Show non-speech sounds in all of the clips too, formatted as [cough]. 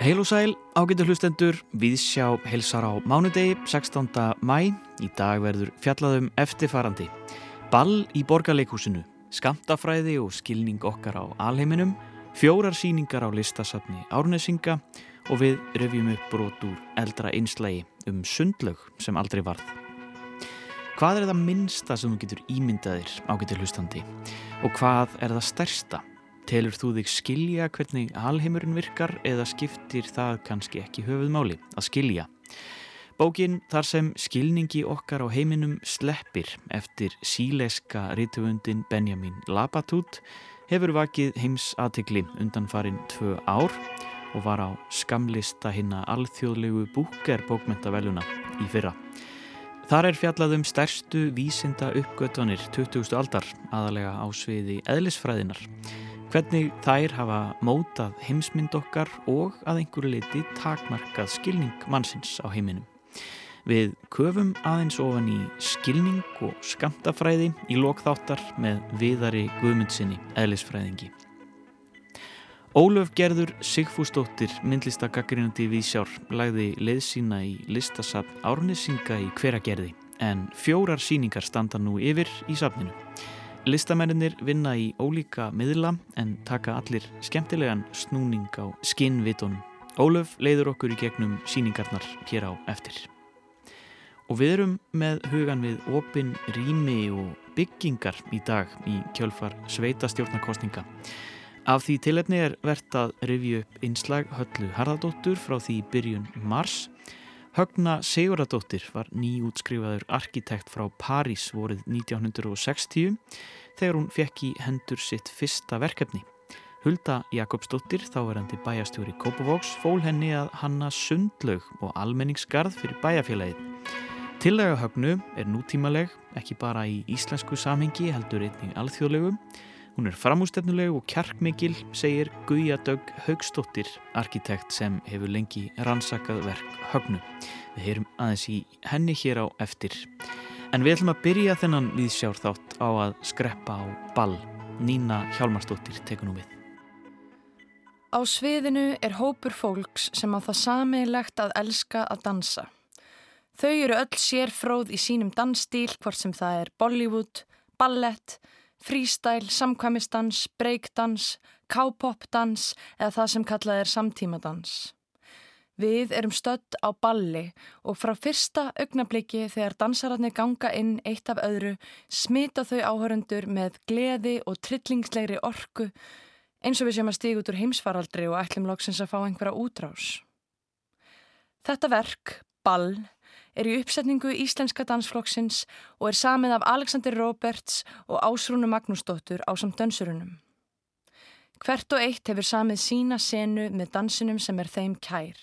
Heil og sæl, ágættu hlustendur, við sjá heilsar á mánudegi 16. mæ. Í dag verður fjallaðum eftirfarandi. Ball í borgarleikúsinu, skamtafræði og skilning okkar á alheiminum, fjórar síningar á listasafni Árnesinga og við röfjum upp brot úr eldra einslægi um sundlög sem aldrei varð. Hvað er það minnsta sem þú getur ímyndaðir ágættu hlustandi og hvað er það stærsta? Telur þú þig skilja hvernig alheimurinn virkar eða skiptir það kannski ekki höfuðmáli að skilja? Bókin þar sem skilningi okkar á heiminum sleppir eftir síleska rítuundin Benjamin Labatut hefur vakið heims aðtikli undan farin tvö ár og var á skamlista hinna alþjóðlegu búker bókmentaveluna í fyrra. Þar er fjallað um stærstu vísinda uppgötvanir 20. aldar aðalega á sviði eðlisfræðinar hvernig þær hafa mótað heimsmynd okkar og að einhverju leiti takmarkað skilning mannsins á heiminum. Við köfum aðeins ofan í skilning og skamtafræði í lokþáttar með viðari guðmundsinni eðlisfræðingi. Ólöf Gerður Sigfúsdóttir, myndlistagaggrinandi við sjár, lagði leðsína í listasafn Árnesinga í hveragerði en fjórar síningar standa nú yfir í safninu. Listamennir vinna í ólíka miðla en taka allir skemmtilegan snúning á skinnvitunum. Ólöf leiður okkur í gegnum síningarnar hér á eftir. Og við erum með hugan við opin rými og byggingar í dag í kjölfar sveitastjórnarkostninga. Af því tilefni er verðt að revju upp einslag höllu Harðardóttur frá því byrjun mars Högna Siguradóttir var nýjútskrifaður arkitekt frá París vorið 1960 þegar hún fekk í hendur sitt fyrsta verkefni. Hulda Jakobsdóttir, þáverandi bæjastjóri Kópavóks, fól henni að hanna sundlaug og almenningsgarð fyrir bæjafélagið. Tillega högnu er nútímaleg, ekki bara í íslensku samhengi heldur einnig alþjóðlegum Hún er framústefnuleg og kjarkmikil, segir Guja Dögg Haugstóttir, arkitekt sem hefur lengi rannsakað verk högnu. Við heyrum aðeins í henni hér á eftir. En við ætlum að byrja þennan viðsjár þátt á að skreppa á ball. Nína Hjálmarsdóttir tekur nú við. Á sviðinu er hópur fólks sem á það samilegt að elska að dansa. Þau eru öll sérfróð í sínum dansstíl hvort sem það er Bollywood, ballett, freestyle, samkvæmistans, breakdans, k-pop-dans eða það sem kallað er samtímadans. Við erum stödd á balli og frá fyrsta augnabliki þegar dansararnir ganga inn eitt af öðru smita þau áhörundur með gleði og trillingslegri orku eins og við séum að stíða út úr heimsfaraldri og ætlum loksins að fá einhverja útrás. Þetta verk, ball, er í uppsetningu Íslenska dansflokksins og er samið af Alexander Roberts og Ásrúnu Magnúsdóttur á samt dönsurunum. Hvert og eitt hefur samið sína senu með dansinum sem er þeim kær.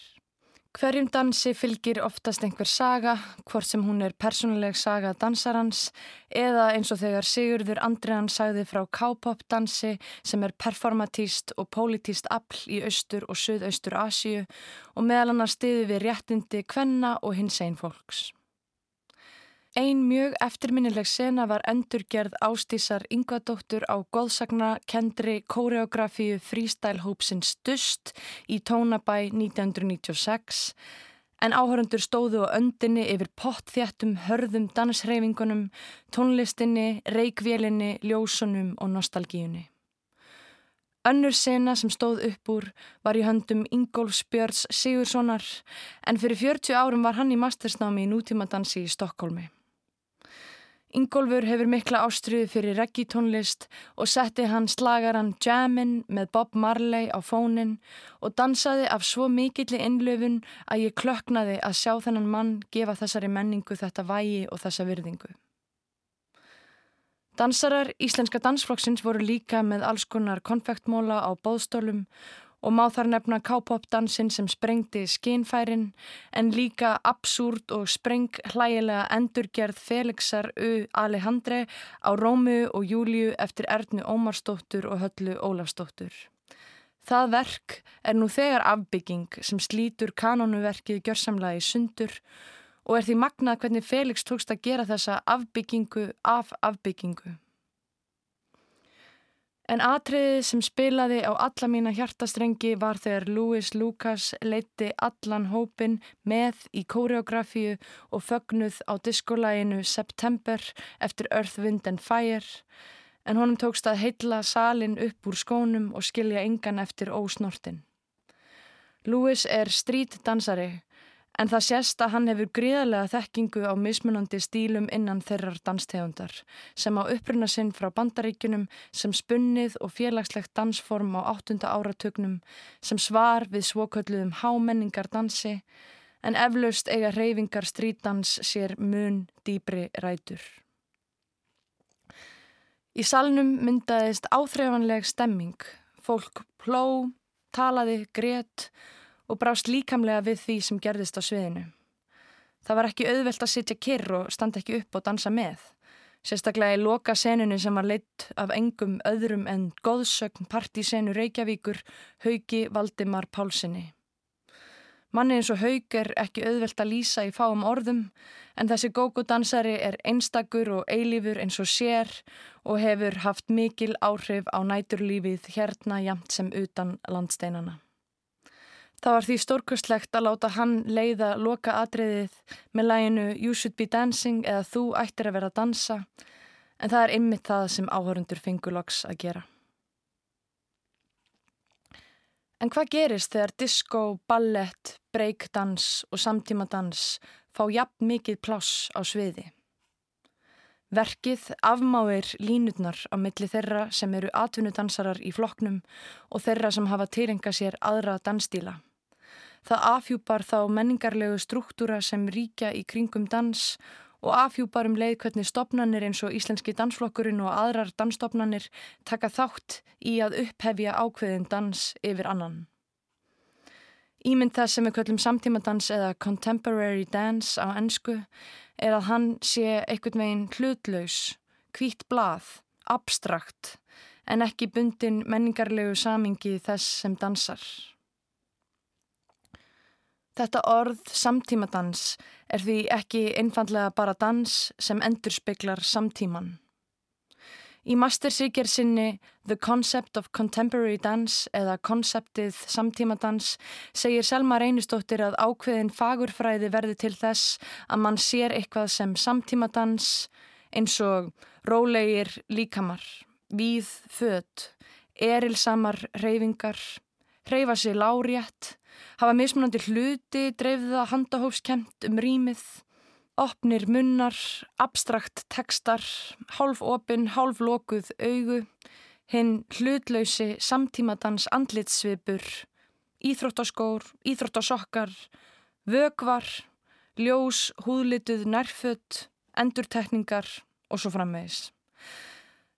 Hverjum dansi fylgir oftast einhver saga, hvort sem hún er persónuleg saga dansarans eða eins og þegar Sigurður Andriðan sagði frá K-pop dansi sem er performatíst og pólitíst afl í austur og söðaustur Asíu og meðal hann stiði við réttindi kvenna og hins einn fólks. Ein mjög eftirminnileg sena var endurgerð ástísar yngvadóttur á góðsagna kendri kóreografíu frístælhópsins Dust í Tónabæ 1996 en áhörundur stóðu á öndinni yfir pottþjættum hörðum dansreifingunum, tónlistinni, reikvélinni, ljósunum og nostalgíunni. Önnur sena sem stóð upp úr var í höndum Ingólfs Björns Sigurssonar en fyrir 40 árum var hann í mastersnámi í nútímadansi í Stokkólmi. Ingólfur hefur mikla ástriðu fyrir reggitónlist og setti hann slagaran Jammin með Bob Marley á fónin og dansaði af svo mikilli innlöfun að ég klöknaði að sjá þennan mann gefa þessari menningu þetta vægi og þessa virðingu. Dansarar Íslenska dansflokksins voru líka með alls konar konfektmóla á bóðstólum og má þar nefna K-pop-dansin sem sprengdi skinnfærin en líka absúrt og spreng hlægilega endurgerð Felixar U. Alejandre á Rómu og Júliu eftir Ernu Ómarsdóttur og Höllu Ólafsdóttur. Það verk er nú þegar afbygging sem slítur kanónuverkið gjörsamlega í sundur og er því magnað hvernig Felix tókst að gera þessa afbyggingu af afbyggingu. En atriðið sem spilaði á alla mína hjartastrengi var þegar Louis Lucas leitti allan hópin með í kóreografíu og fögnuð á diskolæginu September eftir Earth, Wind and Fire en honum tókst að heitla salin upp úr skónum og skilja engan eftir ósnortin. Louis er strítdansari en það sést að hann hefur gríðarlega þekkingu á mismunandi stílum innan þeirrar danstegundar sem á uppruna sinn frá bandaríkunum sem spunnið og félagslegt dansform á áttunda áratögnum sem svar við svokölluðum hámenningar dansi en eflaust eiga reyfingar strítdans sér mun dýbri rætur. Í salnum myndaðist áþreifanleg stemming, fólk pló, talaði, grétt og brást líkamlega við því sem gerðist á sviðinu. Það var ekki auðvelt að sitja kyrr og standa ekki upp og dansa með. Sérstaklega í loka senunni sem var leitt af engum öðrum en góðsögn partísenu Reykjavíkur Haugi Valdimar Pálssoni. Manni eins og Haug er ekki auðvelt að lýsa í fáum orðum en þessi gógodansari er einstakur og eilífur eins og sér og hefur haft mikil áhrif á næturlífið hérna jamt sem utan landsteinana. Það var því stórkustlegt að láta hann leiða loka atriðið með læginu You should be dancing eða Þú ættir að vera að dansa en það er ymmið það sem áhörundur fenguloks að gera. En hvað gerist þegar disco, ballett, breakdans og samtímadans fá jafn mikið pláss á sviði? Verkið afmáir línutnar á milli þeirra sem eru atvinnudansarar í floknum og þeirra sem hafa týringa sér aðra dansstíla. Það afhjúpar þá menningarlegu struktúra sem ríkja í kringum dans og afhjúpar um leið hvernig stopnannir eins og Íslenski dansflokkurinn og aðrar dansstopnannir taka þátt í að upphefja ákveðin dans yfir annan. Ímynd þess sem við köllum samtímadans eða contemporary dance á ennsku er að hann sé einhvern veginn hlutlaus, hvít blað, abstrakt en ekki bundin menningarlegu samingi þess sem dansar. Þetta orð samtímadans er því ekki einfallega bara dans sem endur speklar samtíman. Í mastersíkjær sinni The Concept of Contemporary Dance eða Konceptið samtímadans segir Selma Reynistóttir að ákveðin fagurfræði verði til þess að mann sér eitthvað sem samtímadans eins og rólegir líkamar, víð född, erilsamar reyfingar, reyfa sér lárétt, hafa mismunandi hluti, dreifða handahófskent um rýmið, opnir munnar, abstrakt tekstar, hálf opin, hálf lokuð augu, hinn hlutlausi samtímadans andlitsvipur, íþróttaskór, íþróttasokkar, vögvar, ljós, húðlituð, nærfött, endurtekningar og svo framvegis.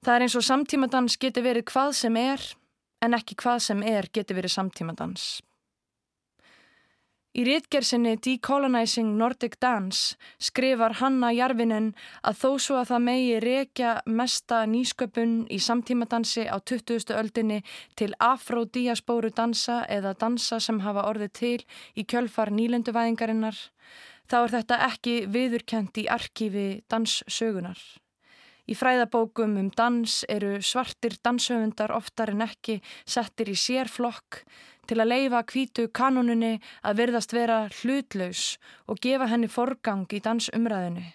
Það er eins og samtímadans geti verið hvað sem er en ekki hvað sem er geti verið samtímadans. Í rítgersinni Decolonizing Nordic Dance skrifar Hanna Jarvinen að þó svo að það megi rekja mesta nýsköpun í samtímadansi á 20. öldinni til afro-diaspóru dansa eða dansa sem hafa orðið til í kjölfar nýlenduvæðingarinnar, þá er þetta ekki viðurkent í arkífi danssögunar. Í fræðabókum um dans eru svartir danshöfundar oftar en ekki settir í sérflokk til að leifa kvítu kanonunni að verðast vera hlutlaus og gefa henni forgang í dansumræðinu.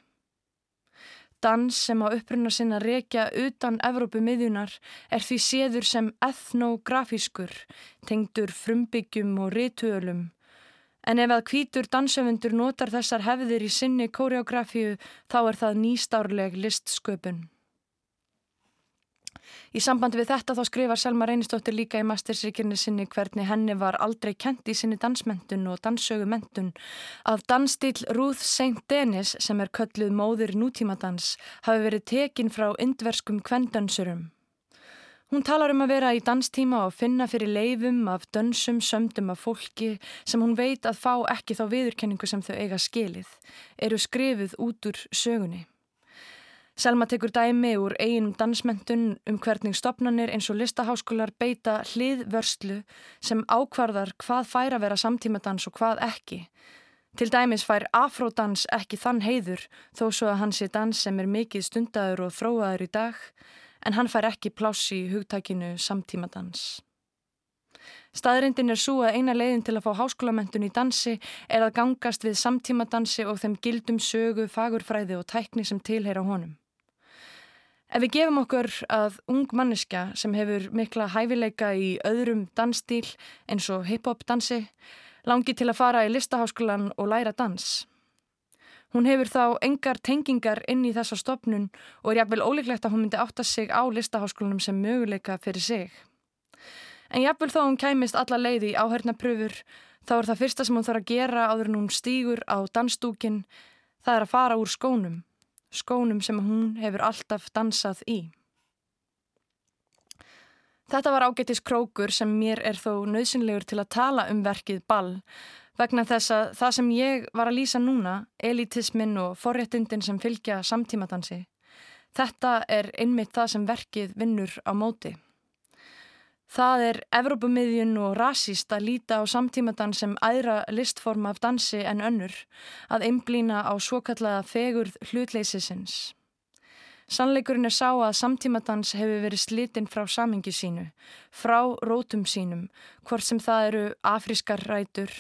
Dans sem á uppruna sinna rekja utan Evrópu miðjunar er því séður sem ethnografískur, tengdur frumbyggjum og rituölum. En ef að kvítur dansöfundur notar þessar hefðir í sinni kóreografíu þá er það nýstárleg listsköpun. Í sambandi við þetta þá skrifar Selma Reynistóttir líka í mastersríkjörni sinni hvernig henni var aldrei kent í sinni dansmentun og danssögumentun að dansstíl Ruth St. Denis sem er kölluð móður nútímadans hafi verið tekin frá indverskum kvendönsurum. Hún talar um að vera í danstíma og finna fyrir leifum af dönsum sömdum af fólki sem hún veit að fá ekki þá viðurkenningu sem þau eiga skilið, eru skrifuð út úr sögunni. Selma tekur dæmi úr eigin dansmentun um hvernig stopnarnir eins og listaháskólar beita hliðvörslu sem ákvarðar hvað fær að vera samtímadans og hvað ekki. Til dæmis fær afródans ekki þann heiður þó svo að hans sé dans sem er mikið stundaður og þróaður í dag en hann fær ekki pláss í hugtækinu samtímadans. Staðrindin er svo að eina leiðin til að fá háskólamentun í dansi er að gangast við samtímadansi og þeim gildum sögu, fagurfræði og tækni sem tilheyra honum. Ef við gefum okkur að ung manniska sem hefur mikla hæfileika í öðrum dansstíl eins og hip-hop dansi langi til að fara í listaháskólan og læra dans. Hún hefur þá engar tengingar inn í þessa stopnun og er jafnvel ólíklegt að hún myndi átta sig á listaháskólanum sem möguleika fyrir sig. En jafnvel þó hún kæmist alla leiði í áhörnapröfur þá er það fyrsta sem hún þarf að gera áður en hún stýgur á dansdúkin það er að fara úr skónum, skónum sem hún hefur alltaf dansað í. Þetta var ágættis krókur sem mér er þó nöðsynlegur til að tala um verkið ball vegna þess að það sem ég var að lýsa núna, elitismin og forréttindin sem fylgja samtímadansi, þetta er einmitt það sem verkið vinnur á móti. Það er Evrópumiðjun og rasist að líta á samtímadan sem æðra listform af dansi en önnur að einblýna á svokallaða fegurð hlutleysisins. Sannleikurinn er sá að samtímadans hefur verið slitinn frá samingi sínu, frá rótum sínum, hvort sem það eru afrískar rætur,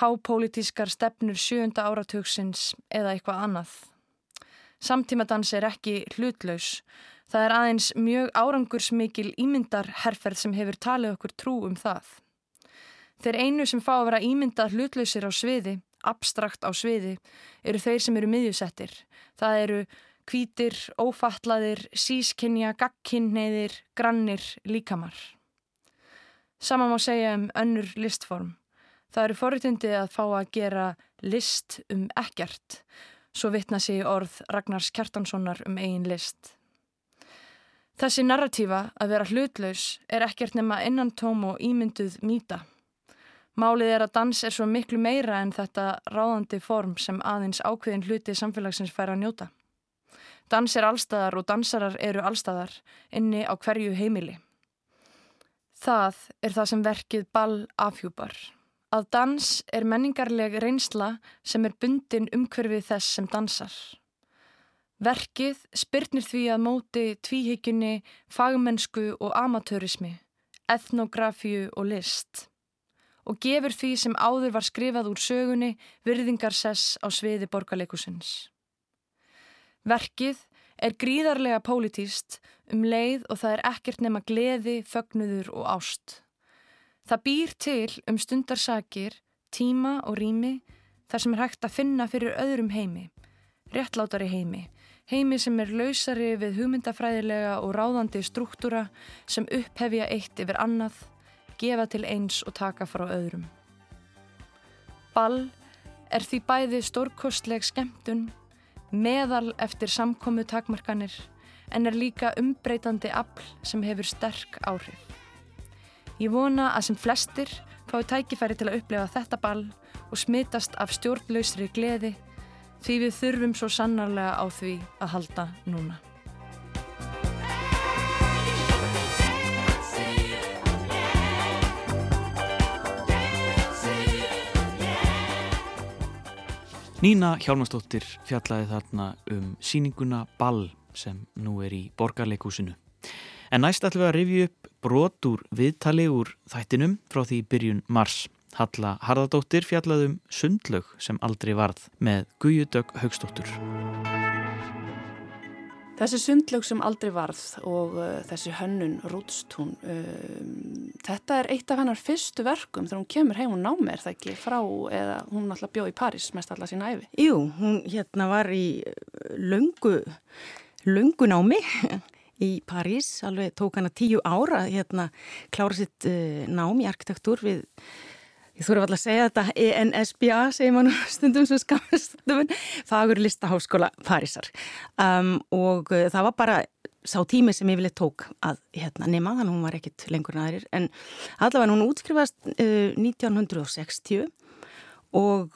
hápolítískar stefnur sjönda áratugsins eða eitthvað annað. Samtímadans er ekki hlutlaus, Það er aðeins mjög árangursmikil ímyndar herferð sem hefur talið okkur trú um það. Þeir einu sem fá að vera ímyndar hlutlausir á sviði, abstrakt á sviði, eru þeir sem eru miðjusettir. Það eru kvítir, ófallaðir, sískinja, gagkinneiðir, grannir, líkamar. Saman má segja um önnur listform. Það eru forutundið að fá að gera list um ekkert, svo vitna sig orð Ragnars Kjartanssonar um eigin list. Þessi narratífa að vera hlutlaus er ekkert nema innantóm og ímynduð mýta. Málið er að dans er svo miklu meira en þetta ráðandi form sem aðeins ákveðin hluti samfélagsins fær að njóta. Dans er allstæðar og dansarar eru allstæðar inni á hverju heimili. Það er það sem verkið ball afhjúpar. Að dans er menningarleg reynsla sem er bundin umhverfið þess sem dansar. Verkið spyrnir því að móti tvíhyggjunni, fagmennsku og amatörismi, etnografíu og list og gefur því sem áður var skrifað úr sögunni virðingarsess á sviði borgarleikusins. Verkið er gríðarlega pólitíst um leið og það er ekkert nema gleði, fögnuður og ást. Það býr til um stundarsakir, tíma og rými þar sem er hægt að finna fyrir öðrum heimi, réttlátari heimi, heimi sem er lausari við hugmyndafræðilega og ráðandi struktúra sem upphefja eitt yfir annað, gefa til eins og taka frá öðrum. Ball er því bæði stórkostleg skemmtun, meðal eftir samkomu takmarkanir, en er líka umbreytandi afl sem hefur sterk áhrif. Ég vona að sem flestir fái tækifæri til að upplefa þetta ball og smitast af stjórnlausri gleði því við þurfum svo sannarlega á því að halda núna. Nína Hjálmarsdóttir fjallaði þarna um síninguna Ball sem nú er í borgarleikúsinu. En næst ætlum við að rifja upp brot úr viðtali úr þættinum frá því byrjun mars. Halla Harðardóttir fjallaðum sundlaug sem aldrei varð með Guðjudögg Haugstóttur. Þessi sundlaug sem aldrei varð og uh, þessi hönnun Rúdstún, um, þetta er eitt af hennar fyrstu verkum þegar hún kemur heim og námi er það ekki frá eða hún alltaf bjóð í París mest alla sína æfi? Jú, hún hérna var í löngu, löngu námi í París, alveg tók hana tíu ára hérna klára sitt uh, nám í arkitektúr við ég þurfa alltaf að segja þetta, ENSBA segir mann [laughs] stundum svo skamstundum Fagur listaháskóla Parísar. Um, og uh, það var bara sá tími sem ég vilja tók að hérna, nema, þannig að hún var ekkit lengur en aðrir. En allavega hún útskrifast uh, 1960 og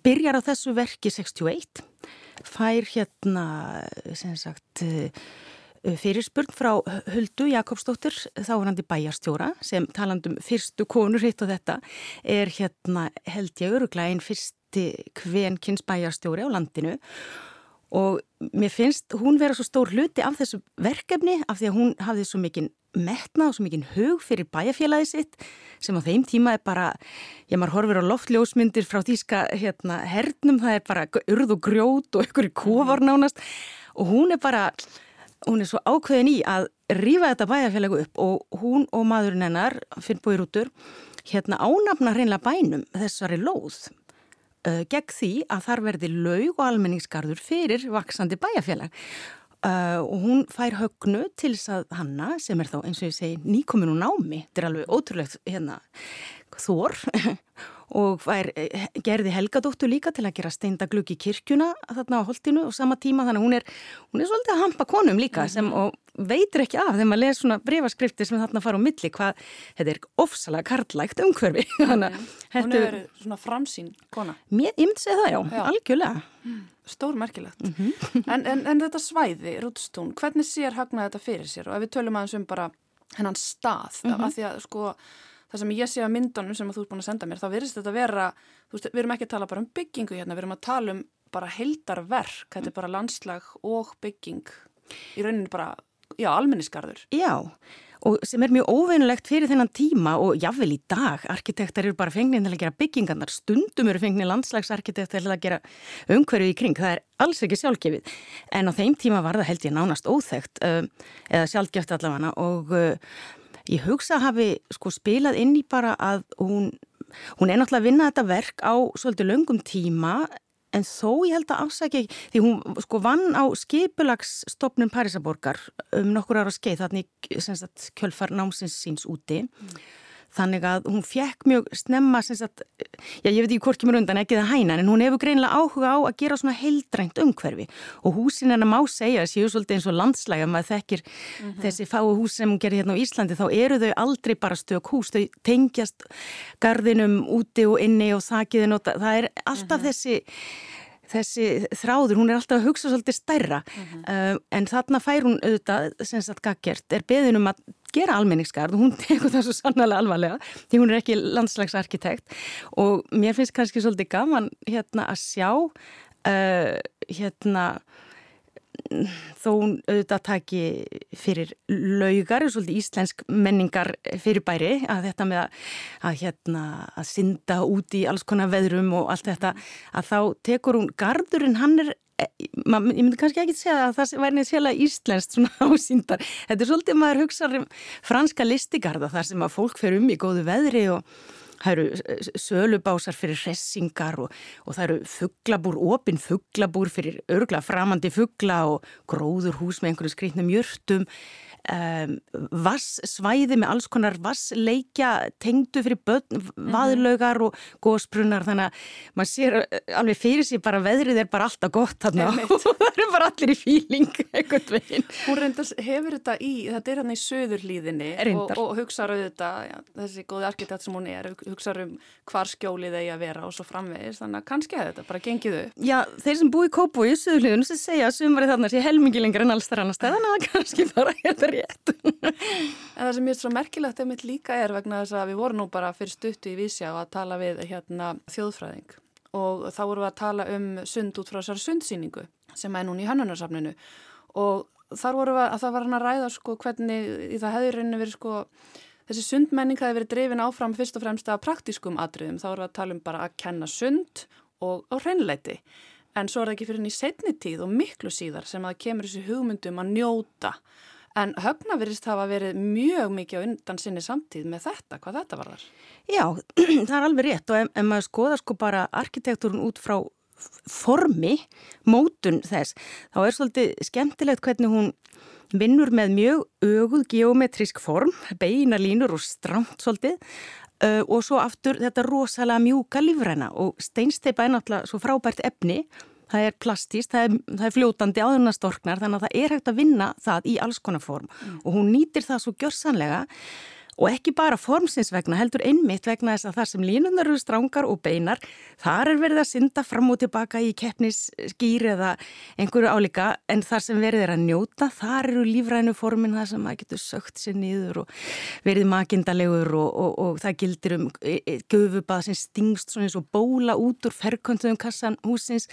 byrjar á þessu verki 61 fær hérna sem sagt Uh, fyrirspurn frá Huldu Jakobsdóttir, þáhverandi bæjarstjóra sem talandum fyrstu konur hitt og þetta er hérna held ég öruglega einn fyrsti kvenkins bæjarstjóri á landinu. Og mér finnst hún vera svo stór hluti af þessu verkefni af því að hún hafði svo mikinn metnað og svo mikinn hug fyrir bæjarfélagi sitt sem á þeim tíma er bara, ég maður horfir á loftljósmyndir frá þýska hérna, hernum, það er bara urð og grjót og ykkur kofar nánast. Og hún er bara, hún er svo ákveðin í að rífa þetta bæjarfélagi upp og hún og maðurinn hennar, Finn Bóirútur, hérna ánafna hreinlega bænum þessari lóð uh, gegn því að þar verði laug og almenningsgarður fyrir vaksandi bæjarfélag uh, og hún fær högnu til þess að hanna sem er þá eins og ég segi nýkomin og námi, þetta er alveg ótrúlegt hérna þór og fær, gerði Helgadóttur líka til að gera steindaglugg í kirkjuna þarna á holdinu og sama tíma þannig að hún er, hún er svolítið að hampa konum líka sem mhm. og veitir ekki af þegar maður les svona breyfaskriftir sem þarna fara á milli hvað þetta er ofsalega karlægt umhverfi þannig að Hún er svona framsýn kona Mér, Ég myndi segja það já, já. algjörlega Stór merkilegt mm -hmm. en, en, en þetta svæði, Rútstún, hvernig sér hagnaði þetta fyrir sér og ef við tölum aðeins um bara hennan stað mm -hmm. af því að sko það sem ég sé að myndunum sem þú ert búin að senda mér, þá verðist þetta vera, þú veist, við erum ekki að tala bara um byggingu hérna, við erum að tala um bara heldarverk, þetta er bara landslag og bygging, í rauninni bara, já, almennisgarður. Já, og sem er mjög óveinulegt fyrir þennan tíma og jáfnvel í dag, arkitektar eru bara fengnið til að gera byggingarnar, stundum eru fengnið landslagsarkitektar til að gera umhverju í kring, það er alls ekki sjálfgefið, en á þeim tíma var það held ég nánast óþægt, uh, eða sjálfgeft allavega. Og uh, Ég hugsa að hafi sko spilað inn í bara að hún, hún er náttúrulega að vinna þetta verk á svolítið löngum tíma en þó ég held að afsækja ekki, því hún sko vann á skipulagsstofnum Parísaborgar um nokkur ára skeið þannig kjölfar námsins síns úti. Mm. Þannig að hún fekk mjög snemma, sagt, já ég veit ekki hvort kemur undan ekki það hæna, en hún hefur greinlega áhuga á að gera svona heildrænt umhverfi og húsin hennar má segja, séu svolítið eins og landslæga, maður þekkir mm -hmm. þessi fáu hús sem hún gerir hérna á Íslandi, þá eru þau aldrei bara stök hús, þau tengjast gardinum úti og inni og þakiðin og það er alltaf mm -hmm. þessi þessi þráður, hún er alltaf að hugsa svolítið stærra mm -hmm. uh, en þarna fær hún auðvitað, sem sagt gaggert, er beðinum að gera almenningsgarð og hún [laughs] tekur það svo sannlega alvarlega því hún er ekki landslagsarkitekt. Og mér finnst kannski svolítið gaman hérna að sjá uh, hérna þó hún auðvitað taki fyrir laugar, svolítið íslensk menningar fyrirbæri að þetta með að, að hérna að synda út í alls konar veðrum og allt þetta að þá tekur hún gardurinn, hann er ég myndi kannski ekki segja að það væri neins hela íslenskt svona [laughs] ásýndar. Þetta er svolítið maður hugsaður um franska listigarða þar sem að fólk fer um í góðu veðri og það eru sölubásar fyrir hressingar og, og það eru fugglabúr, opinn fugglabúr fyrir örgla framandi fuggla og gróður hús með einhverju skrítnum jörtum um, vassvæði með alls konar vassleikja tengdu fyrir börn, mhm. vaðlaugar og gósbrunnar þannig að maður sér eh, alveg fyrir sig bara veðrið er bara alltaf gott þarna. [laughs] Og það eru bara allir í fíling eitthvað veginn. Hún reyndast hefur þetta í, þetta er hann í söðurlíðinni og, og hugsaður auðvitað, já, þessi góði arkitekt sem hún er, hugsaður um hvar skjólið eigi að vera og svo framvegist þannig að kannski hefur þetta bara gengið upp. Já, þeir sem búi í Kópú í söðurlíðinu sem segja að sumarið þarna sé helmingi lengur en alls þar annars þannig að kannski bara er þetta rétt. en það sem ég er svo merkilegt einmitt líka er vegna þess að við vorum nú bara fyrir stuttu í vísja og að tala við hérna þjóðfræðing og þá vorum við að tala um sund út frá þessar sundsýningu sem er núna í hannunarsafninu og þar vorum við að það var hann að ræða sko hvernig í það hefur reyni verið sko þessi sundmenning hefur verið drefin áfram fyrst og fremst af praktískum atriðum. Þá vorum við að tala um bara að kenna sund og á hreinleiti en svo er það ekki fyrir henni í setni tíð og miklu síðar sem að kemur þessi hugmyndum að njóta. En höfna verist hafa verið mjög mikið á undan sinni samtíð með þetta, hvað þetta var þar? Já, [clears throat] það er alveg rétt og ef, ef maður skoða sko bara arkitekturun út frá formi, mótun þess, þá er svolítið skemmtilegt hvernig hún vinnur með mjög öguð geometrisk form, beina línur og stramt svolítið uh, og svo aftur þetta rosalega mjúka lífræna. Og steinsteipa er náttúrulega svo frábært efni. Það er plastist, það er, það er fljótandi áðurnastorknar þannig að það er hægt að vinna það í alls konar form. Mm. og hún nýtir það svo gjörsanlega og ekki bara formsins vegna, heldur einmitt vegna þess að þar sem línunar eru strángar og beinar, þar er verið að synda fram og tilbaka í keppnisskýr eða einhverju álíka en þar sem verið er að njóta, þar eru lífrænu formin það sem maður getur sögt sér niður og verið makindalegur og, og, og það gildir um e, e, göfubað sem stingst svona eins og bóla út úr ferkontuðum kassan húsins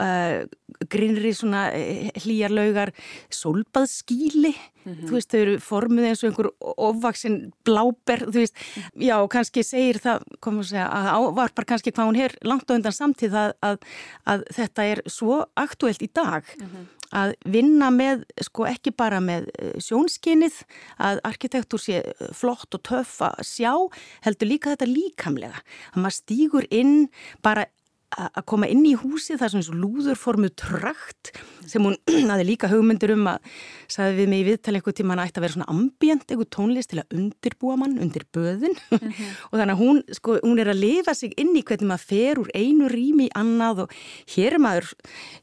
uh, grinnri svona uh, hlýjarlaugar solbaðskíli mm -hmm. þú veist, þau eru formuð eins og einhver ofvaksin bláber, þú veist já, kannski segir það, komum að segja að ávarpar kannski hvað hún er langt á undan samtíð að, að, að þetta er svo aktuelt í dag mm -hmm. að vinna með, sko ekki bara með eh, sjónskinnið, að arkitektur sé flott og töff að sjá, heldur líka þetta líkamlega að maður stýgur inn bara að koma inn í húsi það er svona lúðurformu trakt sem hún [clears throat] aði líka hugmyndir um að sagði við mig í viðtali eitthvað tíma hann ætti að vera svona ambient, eitthvað tónlist til að undirbúa mann undir böðin mm [laughs] -hmm. og þannig að hún, sko, hún er að lifa sig inn í hvernig maður fer úr einu rými í annað og hér er maður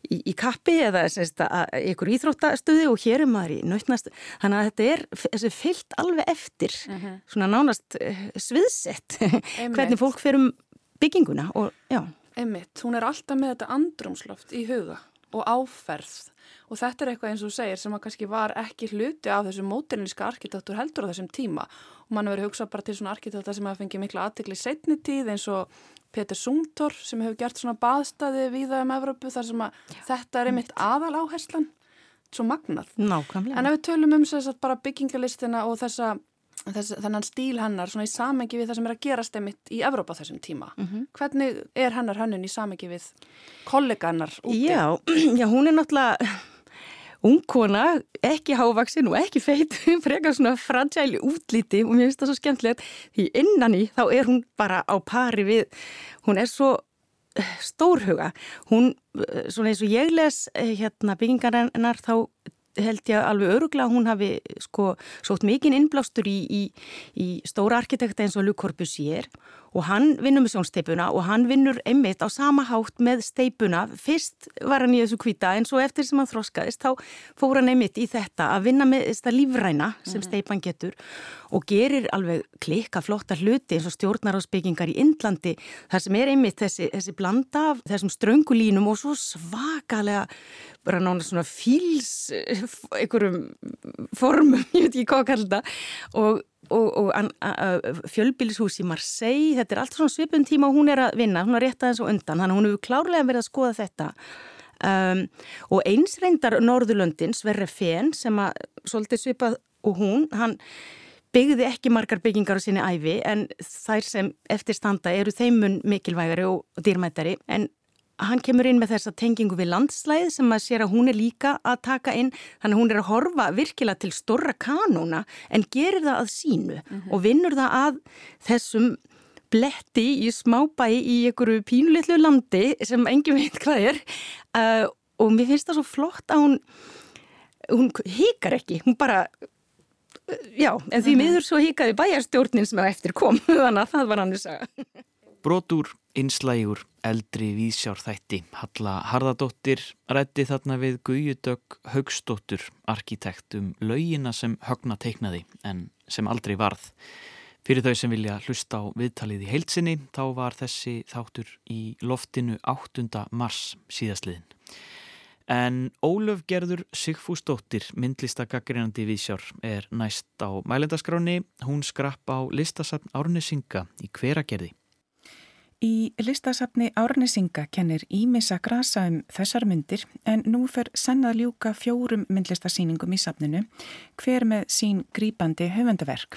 í, í kappi eða sérst, að, einhver íþróttastöði og hér er maður í nautnast þannig að þetta er þessi fyllt alveg eftir mm -hmm. svona nánast uh, sviðsett [laughs] hvernig fólk fer um bygginguna og já Einmitt, hún er alltaf með þetta andrumsloft í huga og áferð og þetta er eitthvað eins og segir sem að kannski var ekki hluti af þessu móternlíska arkitektur heldur á þessum tíma og mann hefur hugsað bara til svona arkitekta sem hefur fengið mikla aðtikli setni tíð eins og Peter Sungtor sem hefur gert svona baðstæði viða um Evrópu þar sem að Já, þetta er einmitt aðal áherslan svo magnað. Nákvæmlega. En ef við tölum um þess að bara byggingalistina og þessa Þess, þennan stíl hennar svona í samengi við það sem er að gerast einmitt í Evrópa þessum tíma. Mm -hmm. Hvernig er hennar hönnun í samengi við kolleganar úti? Já, [clears throat] já, hún er náttúrulega ungkona, ekki hávaksin og ekki feit, [laughs] frekar svona fragile útlíti og mér finnst það svo skemmtilegt því innan í þá er hún bara á pari við, hún er svo eh, stórhuga, hún eh, svona eins og ég les eh, hérna byggingarinnar þá held ég alveg öruglega hún hafi sko sótt mikinn innblástur í, í, í stóra arkitekta eins og Luc Corbusier og hann vinnur með sjónsteipuna og hann vinnur einmitt á sama hátt með steipuna. Fyrst var hann í þessu kvita en svo eftir sem hann þroskaðist þá fór hann einmitt í þetta að vinna með þetta lífræna sem mhm. steipan getur og gerir alveg klikka flotta hluti eins og stjórnarásbyggingar í Indlandi þar sem er einmitt þessi, þessi blanda af þessum ströngulínum og svo svakalega bara nána svona fíls einhverjum formum, [laughs] ég veit ekki hvað að kalla þetta og og, og fjölbílishús í Marseille, þetta er allt svona svipun tíma og hún er að vinna, hún er rétt aðeins og undan, hún hefur klárlega verið að skoða þetta. Um, og eins reyndar Norðurlöndin, Sverre Fenn sem að svolítið svipað og hún, hann byggði ekki margar byggingar á sinni æfi en þær sem eftirstanda eru þeimun mikilvægari og dýrmættari en hann kemur inn með þessa tengingu við landslæð sem að sér að hún er líka að taka inn, þannig að hún er að horfa virkilega til storra kanóna en gerir það að sínu mm -hmm. og vinnur það að þessum bletti í smábæi í einhverju pínulitlu landi sem engin veit hvað er uh, og mér finnst það svo flott að hún hún híkar ekki, hún bara já, en því mhm. miður svo híkaði bæjarstjórnin sem að eftir kom, [laughs] þannig að það var hann að sagja Brotur, einslægur, eldri vísjárþætti Halla Harðardóttir rætti þarna við Guðjudögg Haugstóttur, arkitekt um laugina sem högna teiknaði en sem aldrei varð. Fyrir þau sem vilja hlusta á viðtalið í heilsinni þá var þessi þáttur í loftinu 8. mars síðastliðin. En Ólöf Gerður Sigfúsdóttir, myndlistagaggrinandi vísjár, er næst á mælendaskráni. Hún skrapp á listasafn Árnesinga í hveragerði. Í listasafni Árnesinga kennir Ímissa grasa um þessar myndir en nú fer sennað ljúka fjórum myndlistasýningum í safninu hver með sín grípandi höfundaverk.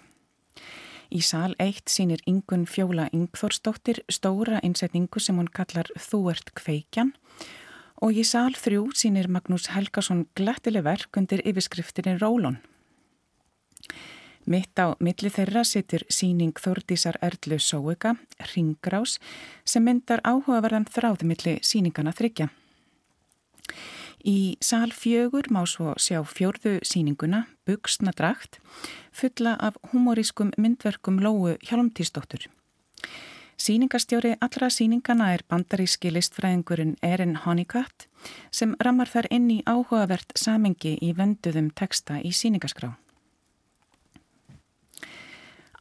Í sal 1 sínir Ingun Fjóla Ingþórsdóttir stóra innsetningu sem hún kallar Þú ert kveikjan og í sal 3 sínir Magnús Helgason glættileg verk undir yfirskriftinni Rólón. Mitt á milli þeirra situr síning Þordísar Erlu Sóega, Ringgrás, sem myndar áhugaverðan þráðumilli síningana þryggja. Í sál fjögur má svo sjá fjörðu síninguna, Bugsnadragt, fulla af humorískum myndverkum Lóu Hjálmtísdóttur. Sýningarstjóri allra síningana er bandaríski listfræðingurinn Erin Honeycutt sem ramar þar inn í áhugavert samengi í venduðum teksta í sýningaskrá.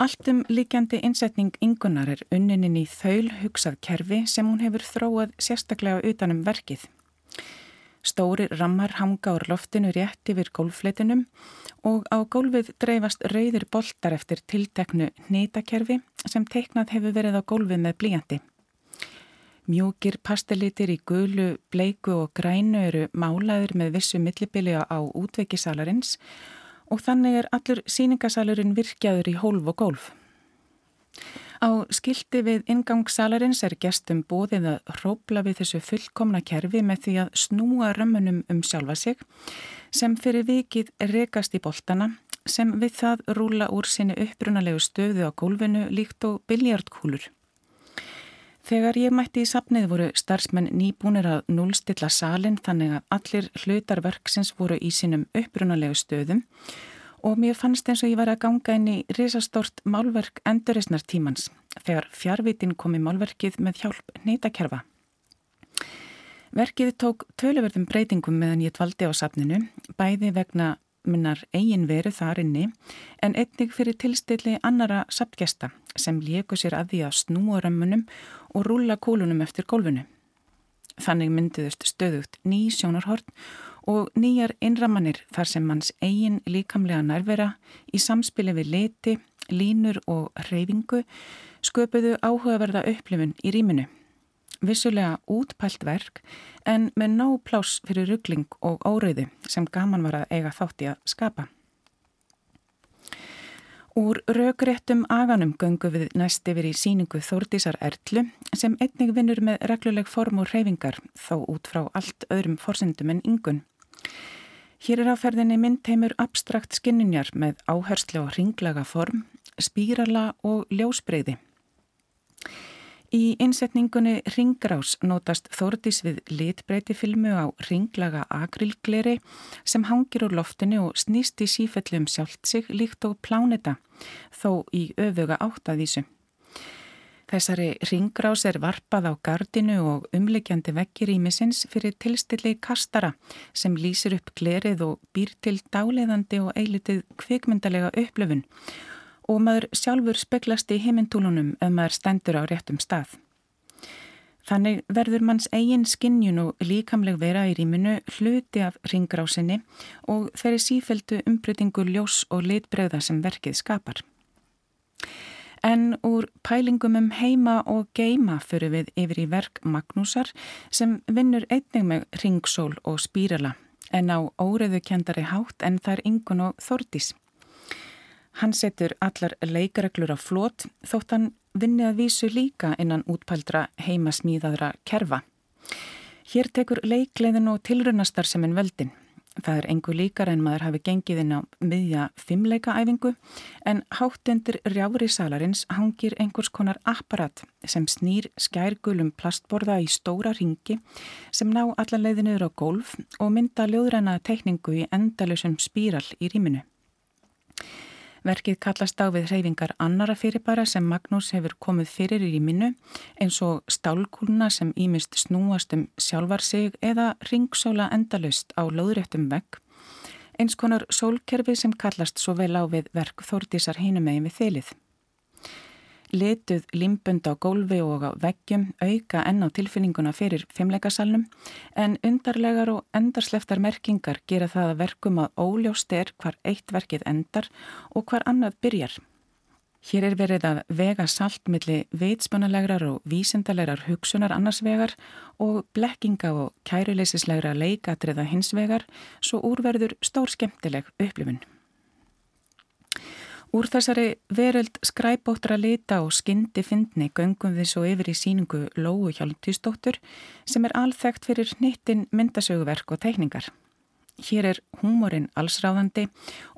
Alltum líkjandi innsetning yngunar er unnininn í þaul hugsað kerfi sem hún hefur þróað sérstaklega utanum verkið. Stóri rammar hanga úr loftinu rétt yfir gólfleitinum og á gólfið dreifast rauðir boltar eftir tilteknu nýtakerfi sem teiknað hefur verið á gólfið með blíjandi. Mjúkir pastelitir í gulu, bleiku og grænu eru málaður með vissu millibili á útvekisalarins og þannig er allur síningasalurinn virkjaður í hólf og gólf. Á skildi við ingangssalarins er gestum bóðið að hrópla við þessu fullkomna kerfi með því að snúa römmunum um sjálfa sig sem fyrir vikið rekast í boltana sem við það rúla úr sinni upprunalegu stöðu á gólfinu líkt og biljartkúlur. Þegar ég mætti í sapnið voru starfsmenn nýbúnir að núlstilla salin þannig að allir hlutarverksins voru í sínum upprunalegu stöðum og mér fannst eins og ég var að ganga inn í risastort málverk endurisnar tímans þegar fjárvitin kom í málverkið með hjálp neytakerfa. Verkið tók töluverðum breytingum meðan ég dvaldi á sapninu, bæði vegna minnar eigin veru þar inni en einnig fyrir tilstilli annara sapgesta sem léku sér að því að snúa römmunum og rúla kólunum eftir gólfinu. Þannig myndiðust stöðugt ný sjónarhort og nýjar innramanir þar sem manns eigin líkamlega nærvera í samspili við leti, línur og reyfingu sköpuðu áhugaverða upplifun í rýminu. Vissulega útpælt verk en með ná plás fyrir ruggling og óriði sem gaman var að eiga þátti að skapa. Úr raugréttum aganum göngu við næst yfir í síningu Þórdísar Erlu sem einnig vinnur með regluleg form og reyfingar þó út frá allt öðrum forsendum en yngun. Hér er áferðinni myndteimur abstrakt skinninjar með áherslu og ringlaga form, spírala og ljósbreyði. Í innsetningunni Ringrás notast Þórdís við litbreyti filmu á ringlaga akrilgleri sem hangir úr loftinu og snýst í sífellum sjálft sig líkt og pláneta, þó í öfuga áttavísu. Þessari ringrás er varpað á gardinu og umleikjandi vekkir ímisins fyrir tilstilli kastara sem lýsir upp glerið og býr til dáleiðandi og eilitið kvikmyndalega upplöfun og maður sjálfur speglast í heimintúlunum ef maður stendur á réttum stað. Þannig verður manns eigin skinnjun og líkamleg vera í rýminu hluti af ringrásinni og þeirri sífældu umbreytingu ljós og litbreyða sem verkið skapar. En úr pælingum um heima og geima fyrir við yfir í verk Magnúsar sem vinnur einnig með ringsól og spírala en á óreðu kendari hátt en þar yngun og þordís. Hann setur allar leikareglur á flót þótt hann vinni að vísu líka innan útpældra heimasmíðaðra kerfa. Hér tekur leikleiðin og tilrunastar sem en veldin. Það er engu líkar en maður hafi gengið inn á miðja fimmleikaæfingu en háttendur rjári salarins hangir einhvers konar apparat sem snýr skærgulum plastborða í stóra ringi sem ná allar leiðinur á golf og mynda ljóðræna teikningu í endalusum spíral í rýminu. Verkið kallast á við hreyfingar annara fyrirbæra sem Magnús hefur komið fyrir í minnu eins og stálkúluna sem ímist snúast um sjálfar sig eða ringsóla endalust á löðréttum vegg. Eins konar sólkerfi sem kallast svo vel á við verk Þórtísar hínumegin við þylið. Lituð limbund á gólfi og á veggjum auka enn á tilfinninguna fyrir fimmleikasalnum en undarlegar og endarsleftar merkingar gera það að verkum að óljóst er hvar eitt verkið endar og hvar annað byrjar. Hér er verið að vega saltmilli veitspunalegrar og vísindalegrar hugsunar annarsvegar og blekkinga og kæruleysislegra leikatriða hinsvegar svo úrverður stór skemmtileg upplifun. Úr þessari veröld skræbóttra lita og skyndi fyndni göngum við svo yfir í síningu Lóu Hjálmtíðsdóttur sem er alþægt fyrir hnittin myndasöguverk og teikningar. Hér er húmórin allsráðandi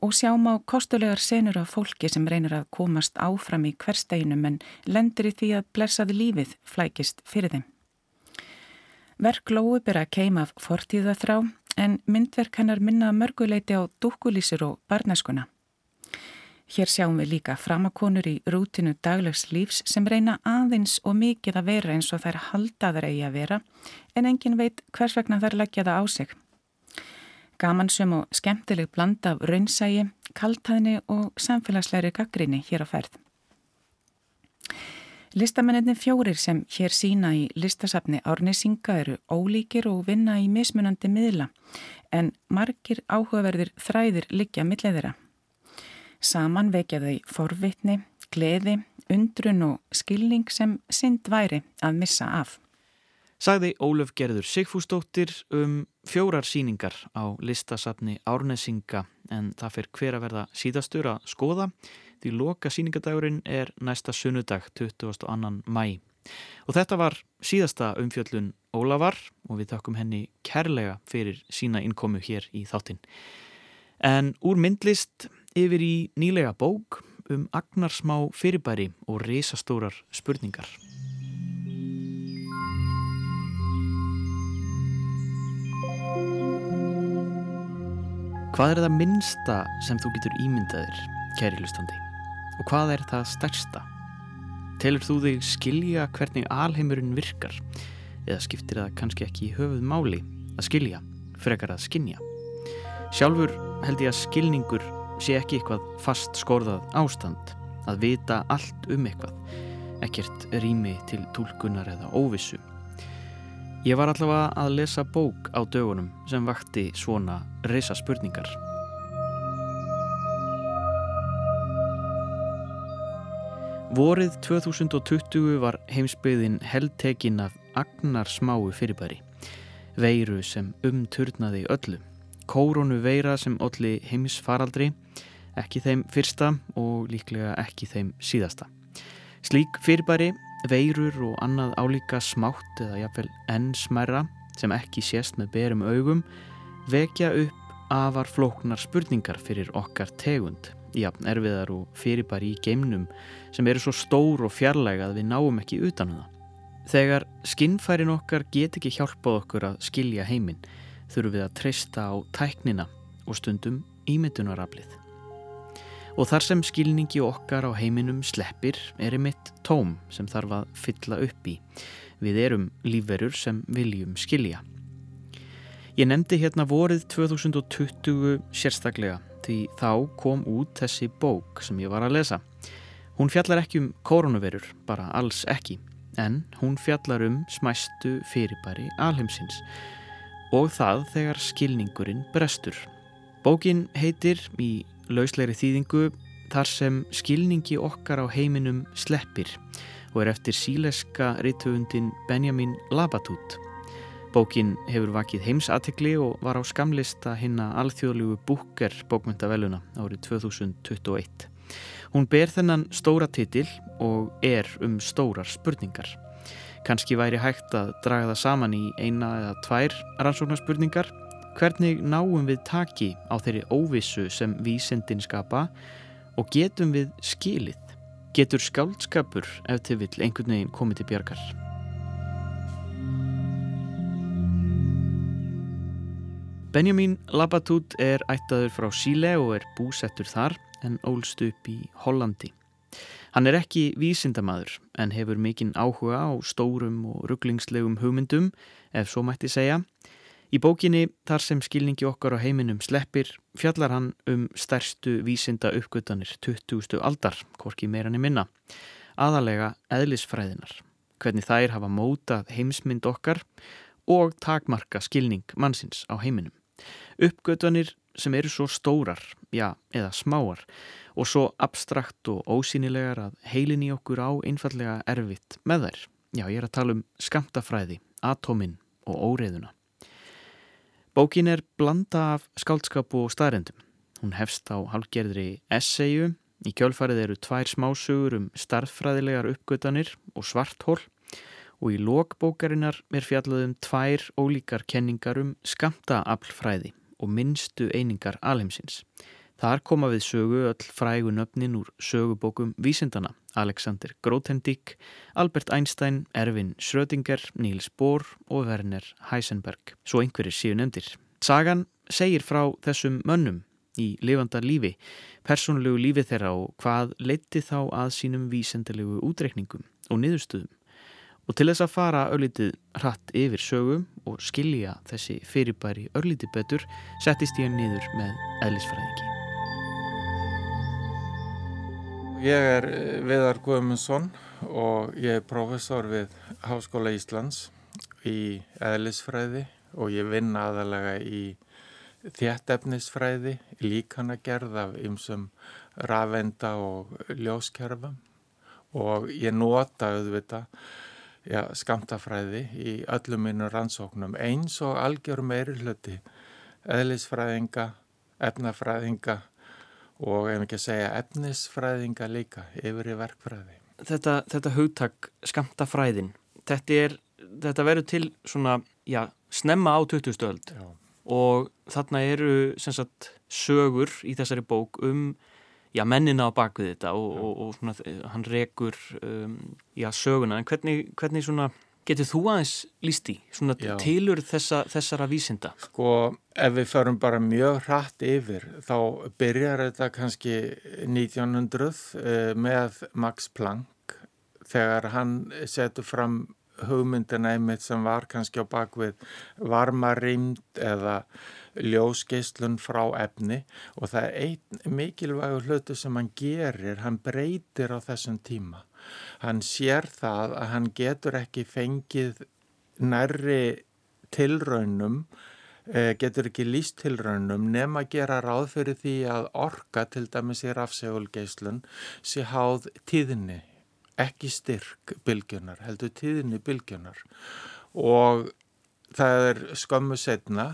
og sjáum á kostulegar senur af fólki sem reynir að komast áfram í hversteginum en lendur í því að blessaði lífið flækist fyrir þeim. Verk Lóu byrja að keima af fortíðaþrá en myndverk hennar minna mörguleiti á dúkulísir og barneskuna. Hér sjáum við líka framakonur í rútinu daglegs lífs sem reyna aðeins og mikið að vera eins og þær haldaður eigi að vera en engin veit hvers vegna þær leggja það á sig. Gamansum og skemmtileg blanda af raunsægi, kaltæðni og samfélagsleiri gaggrinni hér á ferð. Listamenninni fjórir sem hér sína í listasafni Árnesinga eru ólíkir og vinna í mismunandi miðla en margir áhugaverðir þræðir liggja millið þeirra. Saman vekja þau forvitni, gleði, undrun og skilning sem synd væri að missa af. sagði Ólöf Gerður Sigfúsdóttir um fjórar síningar á listasafni Árnesinga en það fyrir hver að verða síðastur að skoða því loka síningadagurinn er næsta sunnudag 22. mæ. Og þetta var síðasta umfjöllun Ólafar og við þakkum henni kærlega fyrir sína innkomu hér í þáttinn. En úr myndlist yfir í nýlega bók um agnarsmá fyrirbæri og risastórar spurningar. Hvað er það minnsta sem þú getur ímyndaðir, kæri hlustandi? Og hvað er það stærsta? Telur þú þig skilja hvernig alheimurinn virkar? Eða skiptir það kannski ekki í höfuð máli að skilja, frekar að skinja? Sjálfur held ég að skilningur sé ekki eitthvað fast skorðað ástand, að vita allt um eitthvað, ekkert rými til tólkunar eða óvissu. Ég var allavega að lesa bók á dögunum sem vakti svona reysa spurningar. Vorið 2020 var heimsbyðin heldtekinn af agnar smáu fyrirbæri. Veiru sem umturnaði öllu. Kóronu veira sem olli heimsfaraldri, ekki þeim fyrsta og líklega ekki þeim síðasta. Slík fyrirbæri veirur og annað álíka smátt eða jafnvel enn smæra sem ekki sést með berum augum vekja upp afar flóknar spurningar fyrir okkar tegund jafn erfiðar og fyrirbæri í geimnum sem eru svo stór og fjarlæga að við náum ekki utanum það. Þegar skinnfærin okkar get ekki hjálpað okkur að skilja heiminn þurfum við að treysta á tæknina og stundum ímyndunaraflið. Og þar sem skilningi okkar á heiminum sleppir er einmitt tóm sem þarf að fylla upp í. Við erum lífverur sem viljum skilja. Ég nefndi hérna vorið 2020 sérstaklega því þá kom út þessi bók sem ég var að lesa. Hún fjallar ekki um koronavirur, bara alls ekki, en hún fjallar um smæstu fyrirbæri alheimsins og það þegar skilningurinn brestur. Bókin heitir í lausleiri þýðingu þar sem skilningi okkar á heiminum sleppir og er eftir síleska rittöfundin Benjamin Labatut. Bókin hefur vakið heimsatikli og var á skamlista hinna alþjóðlugu búker bókmyndaveluna árið 2021. Hún ber þennan stóra titil og er um stórar spurningar. Kanski væri hægt að draga það saman í eina eða tvær rannsóknarspurningar Hvernig náum við taki á þeirri óvissu sem vísindin skapa og getum við skilið? Getur skáldskapur ef til vill einhvern veginn komið til bjargar? Benjamin Labatut er ættaður frá Síle og er búsettur þar en ólst upp í Hollandi. Hann er ekki vísindamadur en hefur mikinn áhuga á stórum og rugglingslegum hugmyndum ef svo mætti segja Í bókinni Þar sem skilningi okkar á heiminum sleppir fjallar hann um stærstu vísinda uppgötanir 20. aldar, hvorki meirann í minna. Aðalega eðlisfræðinar, hvernig þær hafa mótað heimsmynd okkar og takmarka skilning mannsins á heiminum. Uppgötanir sem eru svo stórar, já, eða smáar og svo abstrakt og ósýnilegar að heilin í okkur á einfallega erfitt með þær. Já, ég er að tala um skamtafræði, atómin og óreðuna. Bókin er blanda af skáldskap og staðrendum. Hún hefst á halgerðri essayu. Í kjölfarið eru tvær smásugur um starffræðilegar uppgötanir og svarthól og í lokbókarinnar er fjallað um tvær ólíkar kenningar um skamtaaflfræði og minnstu einingar alheimsins. Þar koma við sögu öll frægun öfnin úr sögubókum vísindana Alexander Grothendieck, Albert Einstein, Erwin Schrödinger, Niels Bohr og Werner Heisenberg. Svo einhverjir séu nefndir. Sagan segir frá þessum mönnum í lifanda lífi, persónulegu lífi þeirra og hvað leiti þá að sínum vísendilegu útreikningum og niðurstuðum. Og til þess að fara örlítið hratt yfir sögum og skilja þessi fyrirbæri örlítið betur settist ég niður með eðlisfræðingi. Ég er eh, Viðar Guðmundsson og ég er professor við Háskóla Íslands í eðlisfræði og ég vinn aðalega í þjættefnisfræði, líkanagerð af ymsum rafenda og ljóskerfum. Og ég nota auðvitað já, skamtafræði í öllum minnum rannsóknum eins og algjör meiri hluti eðlisfræðinga, efnafræðinga og ef ekki að segja efnisfræðinga líka yfir í verkfræði. Þetta, þetta hugtak skamtafræðin, þetta, er, þetta verður til svona, já, snemma á 20. öld og þarna eru sagt, sögur í þessari bók um já, mennina á bakvið þetta og, og, og svona, hann rekur um, já, söguna, en hvernig, hvernig svona, getur þú aðeins lísti tilur þessa, þessara vísinda? Sko, ef við förum bara mjög hratt yfir, þá byrjar þetta kannski 1900 uh, með Max Planck þegar hann setur fram hugmyndina einmitt sem var kannski á bakvið varmarýmd eða ljóskeislun frá efni og það er einn mikilvægur hlutu sem hann gerir, hann breytir á þessum tíma. Hann sér það að hann getur ekki fengið nærri tilraunum, eh, getur ekki líst tilraunum nema gera ráð fyrir því að orka til dæmis í rafsegulgeislun sé háð tíðinni, ekki styrk bylgjunar, heldur tíðinni bylgjunar og það er skömmu setna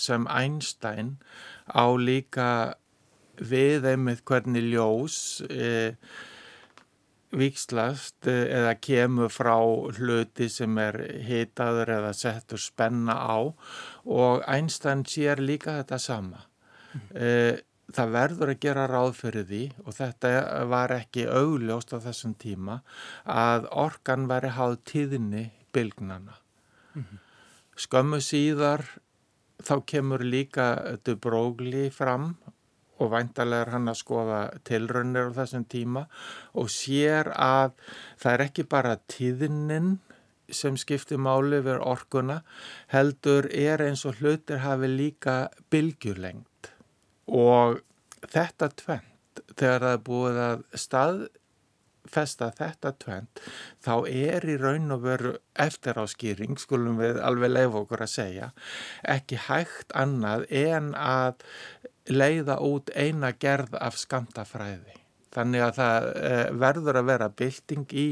sem Einstein á líka við einmitt hvernig ljós e, vikslast e, eða kemur frá hluti sem er hitaður eða settur spenna á og Einstein sér líka þetta sama. E, það verður að gera ráð fyrir því og þetta var ekki augljóst á þessum tíma að orkan væri háð tíðinni bylgnana. Mm. Skömmu síðar þá kemur líka Dubrógli fram og væntalega er hann að skoða tilraunir á þessum tíma og sér að það er ekki bara tíðinin sem skiptir máli við orkuna heldur er eins og hlutir hafi líka bylgjulengt og þetta tvent þegar það er búið að stað festa þetta tvent þá er í raun og veru eftir á skýring, skulum við alveg leif okkur að segja, ekki hægt annað en að leiða út eina gerð af skamtafræði. Þannig að það eh, verður að vera bylting í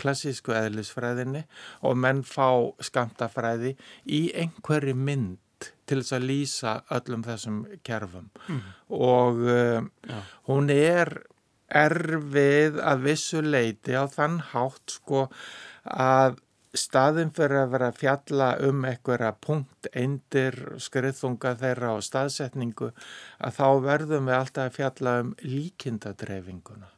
klassísku eðlisfræðinni og menn fá skamtafræði í einhverju mynd til þess að lýsa öllum þessum kerfum mm. og uh, hún er erfið að vissu leiti á þann hátt sko að staðin fyrir að vera að fjalla um einhverja punkt, eindir, skriðþunga þeirra og staðsetningu að þá verðum við alltaf að fjalla um líkindadreifinguna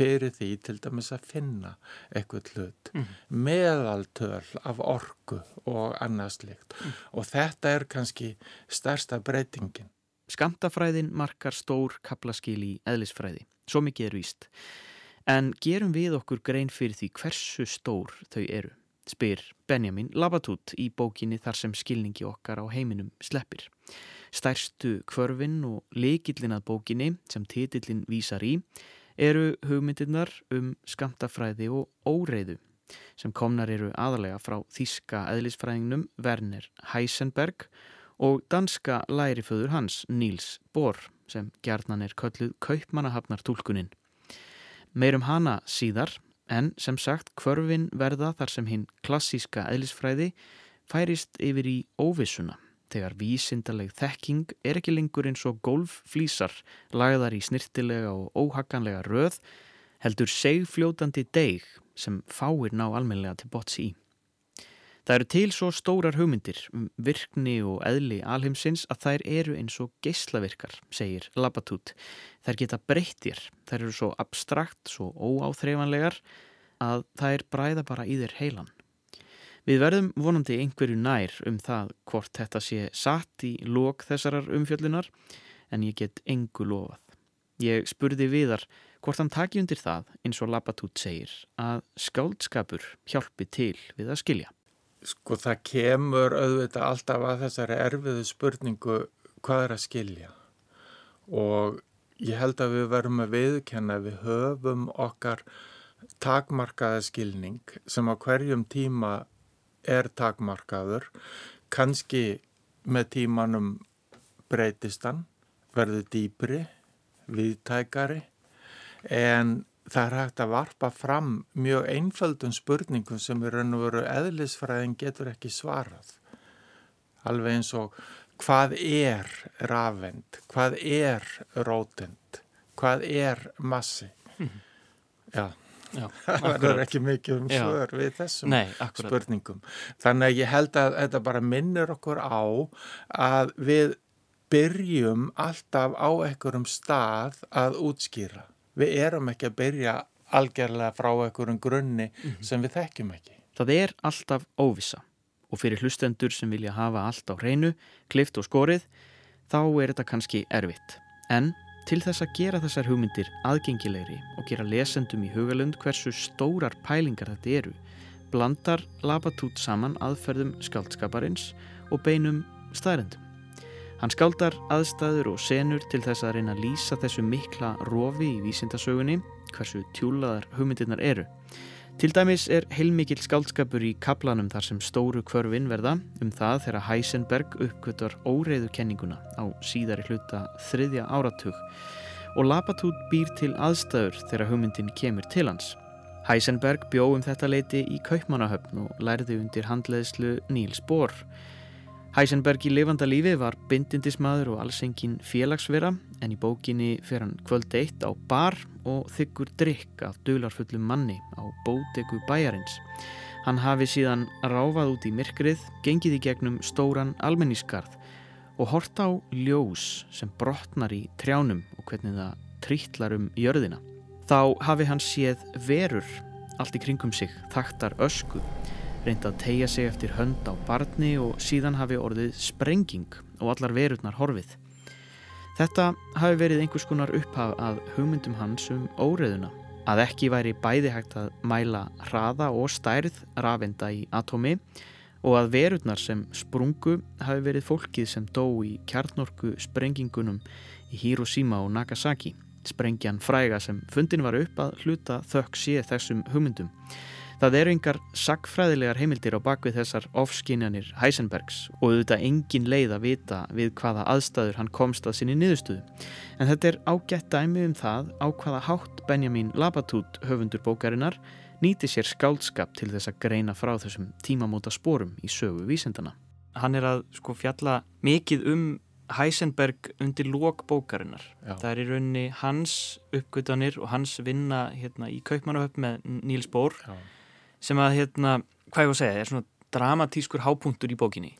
fyrir því til dæmis að finna eitthvað hlut mm. meðaltöl af orgu og annarslíkt mm. og þetta er kannski stærsta breytingin. Skamtafræðin markar stór kaplaskil í eðlisfræði svo mikið er víst. En gerum við okkur grein fyrir því hversu stór þau eru, spyr Benjamin Labatút í bókinni þar sem skilningi okkar á heiminum sleppir. Stærstu kvörfin og leikillin að bókinni sem titillin vísar í eru hugmyndirnar um skamtafræði og óreiðu sem komnar eru aðalega frá þíska eðlisfræðingnum Werner Heisenberg og danska læriföður hans Niels Bohr sem gerðnan er kölluð kaupmannahafnar tólkunin. Meirum hana síðar en sem sagt kvörfin verða þar sem hinn klassíska eðlisfræði færist yfir í óvissuna þegar vísindaleg þekking er ekki lengur eins og golfflísar lagðar í snirtilega og óhaganlega röð heldur segfljótandi deg sem fáir ná almenlega til bots í. Það eru til svo stórar hugmyndir um virkni og eðli alheimsins að þær eru eins og geyslavirkar, segir Labatút. Þær geta breyttir, þær eru svo abstrakt, svo óáþreifanlegar að þær bræða bara í þér heilan. Við verðum vonandi einhverju nær um það hvort þetta sé satt í lók þessarar umfjöllunar en ég get engu lofað. Ég spurði viðar hvort hann taki undir það eins og Labatút segir að skáldskapur hjálpi til við að skilja. Sko það kemur auðvitað alltaf að þessari erfiðu spurningu hvað er að skilja? Og ég held að við verum að viðkenna við höfum okkar takmarkaða skilning sem á hverjum tíma er takmarkaður. Kannski með tímanum breytistan verður dýpri, viðtækari en það er hægt að varpa fram mjög einföldun spurningum sem í raun og veru eðlisfræðin getur ekki svarað. Alveg eins og hvað er rafend, hvað er rótend, hvað er massi. Mm. Já, Já [laughs] það verður ekki mikið um svör við þessum Nei, spurningum. Þannig að ég held að þetta bara minnir okkur á að við byrjum alltaf á einhverjum stað að útskýra. Við erum ekki að byrja algjörlega frá einhverjum grunni mm -hmm. sem við þekkjum ekki. Það er alltaf óvisa og fyrir hlustendur sem vilja hafa allt á hreinu, klift og skorið, þá er þetta kannski erfitt. En til þess að gera þessar hugmyndir aðgengilegri og gera lesendum í hugalund hversu stórar pælingar þetta eru, blandar Labatút saman aðferðum skáldskaparins og beinum staðrendum. Hann skáldar aðstæður og senur til þess að reyna að lýsa þessu mikla rofi í vísindasögunni, hversu tjúlaðar hugmyndirnar eru. Til dæmis er heilmikil skáldskapur í kaplanum þar sem stóru kvörfin verða um það þegar Heisenberg uppgötur óreiðukenninguna á síðari hluta þriðja áratug og Lapatút býr til aðstæður þegar hugmyndin kemur til hans. Heisenberg bjó um þetta leiti í Kaupmannahöfn og lærði undir handleðslu Níls Bohr. Heisenberg í lifanda lífi var bindindismadur og alls engin félagsvera en í bókinni fer hann kvöld eitt á bar og þykkur drikk af dularfullum manni á bótegu bæjarins. Hann hafi síðan ráfað út í myrkrið, gengið í gegnum stóran almennískarð og hort á ljós sem brotnar í trjánum og hvernig það trítlar um jörðina. Þá hafi hann séð verur allt í kringum sig, þaktar ösku reynda að tegja sig eftir hönd á barni og síðan hafi orðið sprenging og allar verurnar horfið. Þetta hafi verið einhvers konar upphaf að hugmyndum hans um óreðuna, að ekki væri bæði hægt að mæla hraða og stærð rafenda í atomi og að verurnar sem sprungu hafi verið fólkið sem dó í kjarnorku sprengingunum í Hiroshima og Nagasaki, sprengjan fræga sem fundin var upp að hluta þökk sé þessum hugmyndum. Það eru yngar sagfræðilegar heimildir á bakvið þessar ofskinjanir Heisenbergs og auðvitað engin leið að vita við hvaða aðstæður hann komst að sinni niðurstöðu. En þetta er ágætt dæmi um það á hvaða hátt Benjamin Labatút höfundur bókarinnar nýti sér skáldskap til þess að greina frá þessum tímamóta spórum í sögu vísendana. Hann er að sko fjalla mikið um Heisenberg undir lók bókarinnar. Já. Það er í rauninni hans uppgötanir og hans vinna hérna, í Kaupmannahöpp með Níls Bór. Já sem að hérna, hvað ég var að segja, er svona dramatískur hápunktur í bókinni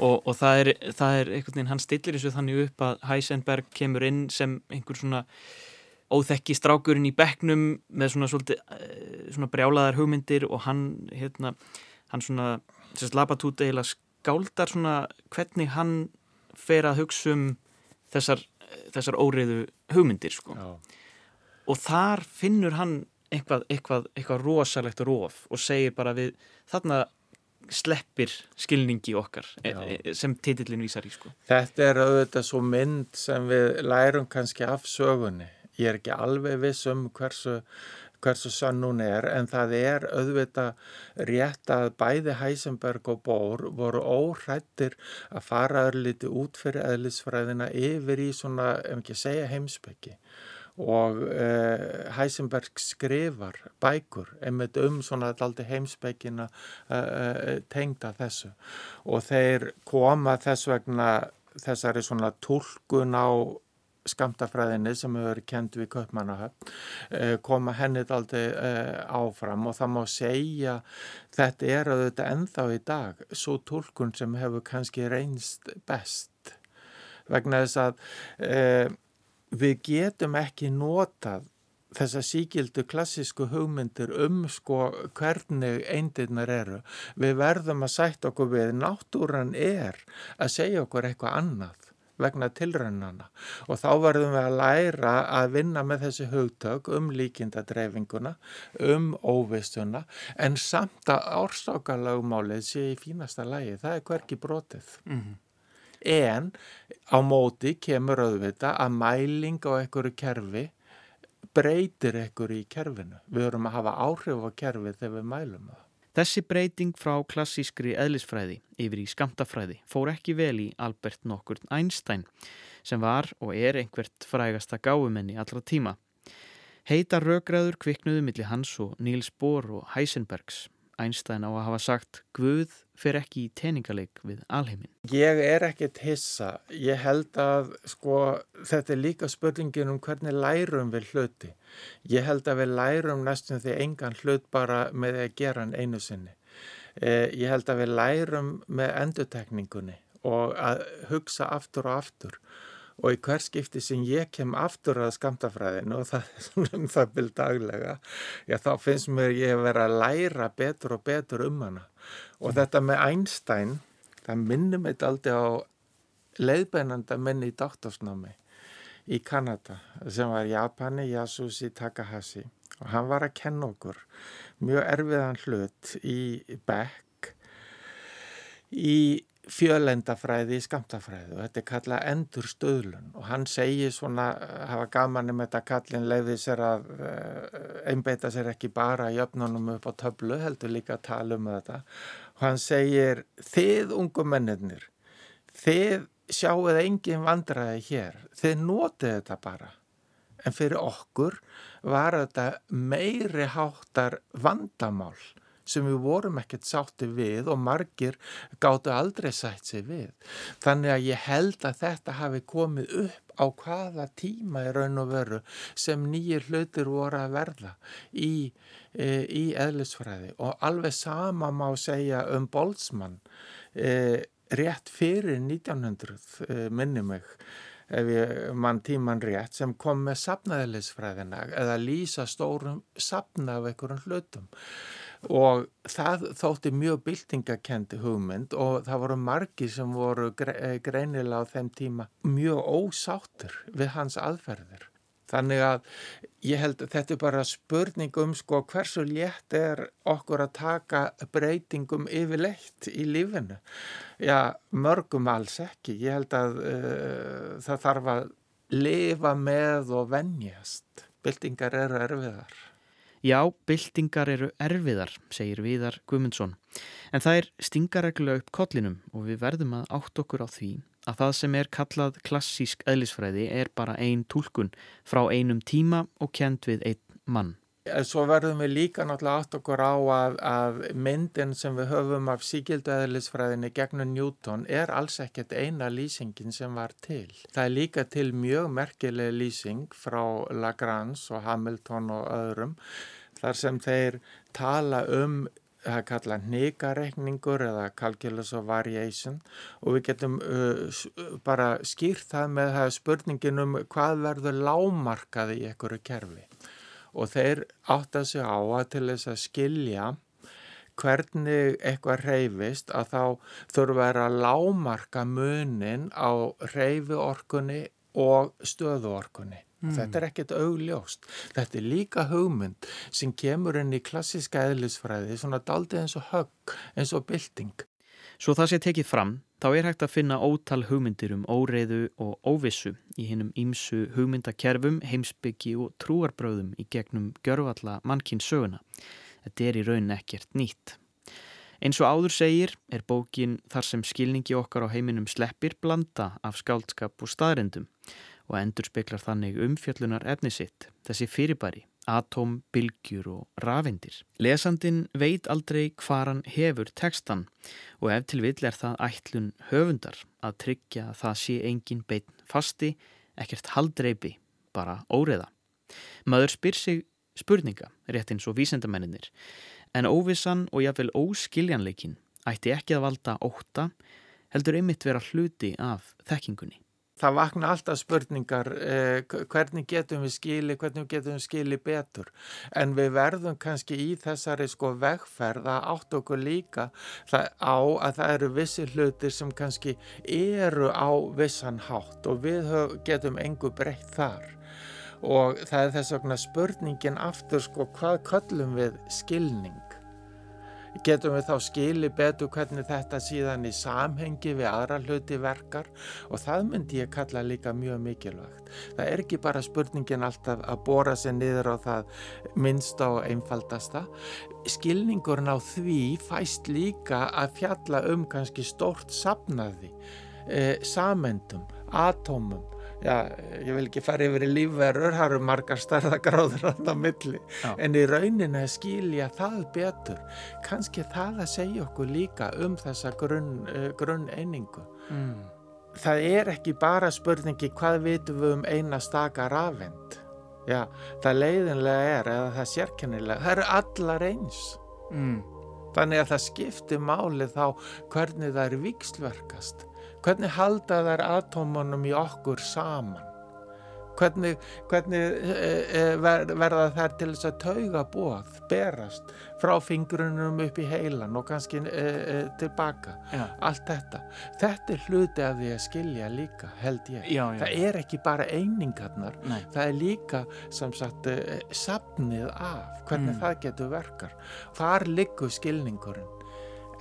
og, og það er, það er einhvern veginn, hann stillir þessu þannig upp að Heisenberg kemur inn sem einhver svona óþekki strákurinn í bekknum með svona svolítið eh, svona brjálaðar hugmyndir og hann hérna, hann svona, þess að Labatút eiginlega skáldar svona hvernig hann fer að hugsa um þessar, þessar óriðu hugmyndir sko Já. og þar finnur hann eitthvað, eitthvað, eitthvað rosalegt róf og segir bara við þarna sleppir skilningi okkar e, Já. E, sem titillin vísar í sko. Þetta er auðvitað svo mynd sem við lærum kannski af sögunni. Ég er ekki alveg viss um hversu, hversu sann hún er en það er auðvitað rétt að bæði Heisenberg og Bohr voru óhrættir að fara örliti út fyrir eðlisfræðina yfir í svona, ef ekki segja heimsbyggi og uh, Heisenberg skrifar bækur einmitt um svona alltaf heimsbyggina uh, uh, tengda þessu. Og þeir koma þess vegna þessari svona tólkun á skamtafræðinni sem hefur kend við Kaupmannahöfn koma henni aldrei áfram. Og það má segja þetta er að þetta ennþá í dag svo tólkun sem hefur kannski reynst best. Vegna þess að við getum ekki notað þessa síkildu klassísku hugmyndir um sko hvernig eindirnar eru. Við verðum að sætt okkur við náttúran er að segja okkur eitthvað annað vegna tilrönnana og þá verðum við að læra að vinna með þessi hugtök um líkindadreifinguna, um óvistuna en samt að árstákalagumálið sé í fínasta lægi, það er hverki brotið. Mm -hmm en á móti kemur auðvita að mæling á einhverju kerfi breytir einhverju í kerfinu. Við höfum að hafa áhrif á kerfi þegar við mælum það. Þessi breyting frá klassískri eðlisfræði yfir í skamtafræði fór ekki vel í Albert nokkurn Einstein sem var og er einhvert frægasta gáumenni allra tíma. Heita rögræður kviknuðu millir hans og Niels Bohr og Heisenbergs. Einstein á að hafa sagt Guð fer ekki í teningaleik við alheimin. Ég er ekkert hissa. Ég held að sko, þetta er líka spurningin um hvernig lærum við hluti. Ég held að við lærum næstum því engan hlut bara með að gera hann einu sinni. Eh, ég held að við lærum með endutekningunni og að hugsa aftur og aftur og í hver skipti sem ég kem aftur að skamtafræðinu og það er svona um það byrð daglega, já þá finnst mér ég vera að læra betur og betur um hana. Og þetta með Einstein, það minnum eitt aldrei á leiðbeinanda minni í doktorsnámi í Kanada sem var Japani Yasushi Takahashi. Og hann var að kenna okkur mjög erfiðan hlut í Beck í fjölendafræði í skamtafræði og þetta er kallað endur stöðlun og hann segir svona, hafa gaman um þetta kallin leiði sér að uh, einbeita sér ekki bara í öfnunum upp á töflu, heldur líka að tala um þetta. Og hann segir þið ungu mennir þið sjáuð engin vandraði hér. Þið notið þetta bara. En fyrir okkur var þetta meiri háttar vandamál sem við vorum ekkert sátti við og margir gáttu aldrei sætt sig við. Þannig að ég held að þetta hafi komið upp á hvaða tíma í raun og veru sem nýjir hlutir voru að verða í, e, í eðlisfræði og alveg sama má segja um Boltzmann e, rétt fyrir 1900 e, minni mig ef ég mann tíman rétt sem kom með sapnaðilisfræðina eða lýsa stórum sapna af einhverjum hlutum og það þótti mjög byltingakendi hugmynd og það voru margi sem voru eh, greinilega á þeim tíma mjög ósáttur við hans aðferðir. Þannig að ég held að þetta er bara spurning um sko hversu létt er okkur að taka breytingum yfirleitt í lífinu. Já, mörgum alls ekki. Ég held að uh, það þarf að lifa með og vennjast. Byltingar eru erfiðar. Já, byltingar eru erfiðar, segir Viðar Gumundsson. En það er stingareglulega upp kollinum og við verðum að átt okkur á því að það sem er kallað klassísk eðlisfræði er bara ein tólkun frá einum tíma og kent við einn mann. Svo verðum við líka náttúrulega átt okkur á að, að myndin sem við höfum af síkildu eðlisfræðinni gegnum Newton er alls ekkert eina lýsingin sem var til. Það er líka til mjög merkileg lýsing frá Lagrange og Hamilton og öðrum þar sem þeir tala um það kalla nýgareikningur eða calculus of variation og við getum uh, bara skýrt það með það spurningin um hvað verður lámarkaði í einhverju kerfi og þeir átta sig á að til þess að skilja hvernig eitthvað reyfist að þá þurfa að lámarka munin á reyfiorkunni og stöðuorkunni. Mm. Þetta er ekkert augljóst. Þetta er líka hugmynd sem kemur inn í klassiska eðlisfræði, svona daldið eins og högg, eins og bylting. Svo það sé tekið fram, þá er hægt að finna ótal hugmyndir um óreiðu og óvissu í hinnum ímsu hugmyndakerfum, heimsbyggi og trúarbröðum í gegnum görfalla mannkinn söguna. Þetta er í raunin ekkert nýtt. Eins og áður segir er bókin þar sem skilningi okkar á heiminum sleppir blanda af skáldskap og staðrendum og endur speklar þannig umfjöllunar efni sitt, þessi fyrirbæri, atóm, bylgjur og rafindir. Lesandin veit aldrei hvar hann hefur tekstan og ef til vill er það ætlun höfundar að tryggja að það sé engin beitn fasti, ekkert haldreipi, bara óreða. Maður spyr sig spurninga, rétt eins og vísendamenninir, en óvissan og jáfnvel óskiljanleikin ætti ekki að valda óta, heldur einmitt vera hluti af þekkingunni það vakna alltaf spurningar eh, hvernig getum við skili, hvernig getum við skili betur? En við verðum kannski í þessari sko vegferð að átt okkur líka það, á að það eru vissi hlutir sem kannski eru á vissan hátt og við getum engu breytt þar. Og það er þess vegna spurningin aftur sko hvað köllum við skilning getum við þá skili betur hvernig þetta síðan í samhengi við aðra hluti verkar og það myndi ég kalla líka mjög mikilvægt. Það er ekki bara spurningin alltaf að bóra sér niður á það minnsta og einfaldasta. Skilningurinn á því fæst líka að fjalla um kannski stórt sapnaði, e, samendum, atómum, já, ég vil ekki fara yfir í lífverður, það eru margar starðagráður á milli, Já. en í rauninni skilja það betur, kannski það að segja okkur líka um þessa grunn, uh, grunn einingu. Mm. Það er ekki bara spurningi hvað vitum við um eina staka rafend. Já, það leiðinlega er, eða það sérkennilega, það eru allar eins. Mm. Þannig að það skiptir máli þá hvernig það er vikslverkast. Hvernig halda þær atómunum í okkur saman? Hvernig, hvernig e, e, ver, verða þær til þess að tauga bóð, berast frá fingrunum upp í heilan og kannski e, e, tilbaka. Já. Allt þetta. Þetta er hluti af því að skilja líka, held ég. Já, já. Það er ekki bara einingarnar, Nei. það er líka sagt eh, safnið af hvernig Mm. það getur verkar þar liggur skilningurinn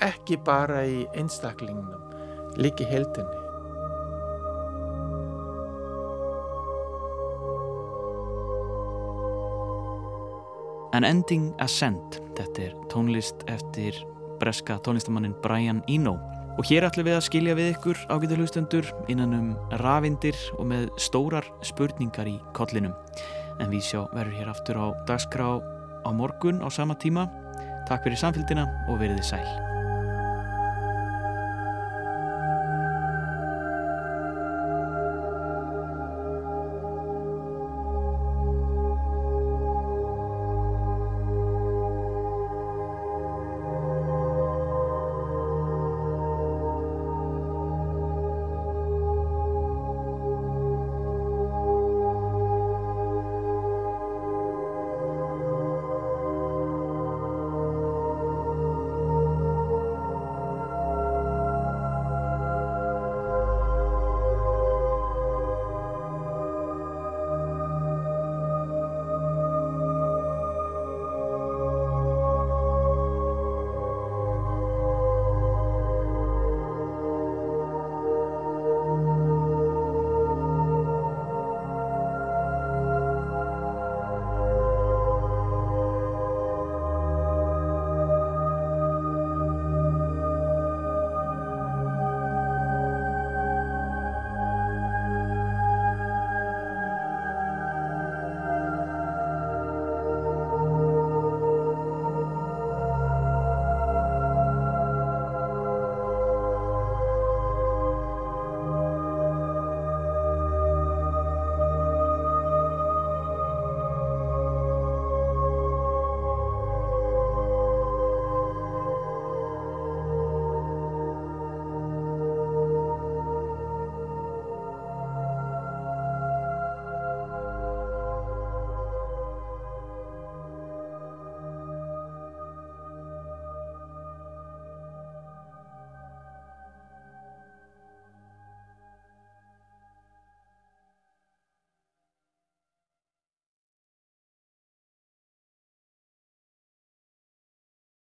ekki bara í einstaklingnum líka í heldinni An Ending Ascent, þetta er tónlist eftir breska tónlistamannin Brian Eno og hér ætlum við að skilja við ykkur ágætu hlustendur innan um rafindir og með stórar spurningar í kollinum. En við sjá verður hér aftur á dagskrá á morgun á sama tíma. Takk fyrir samfélgina og veriði sæl.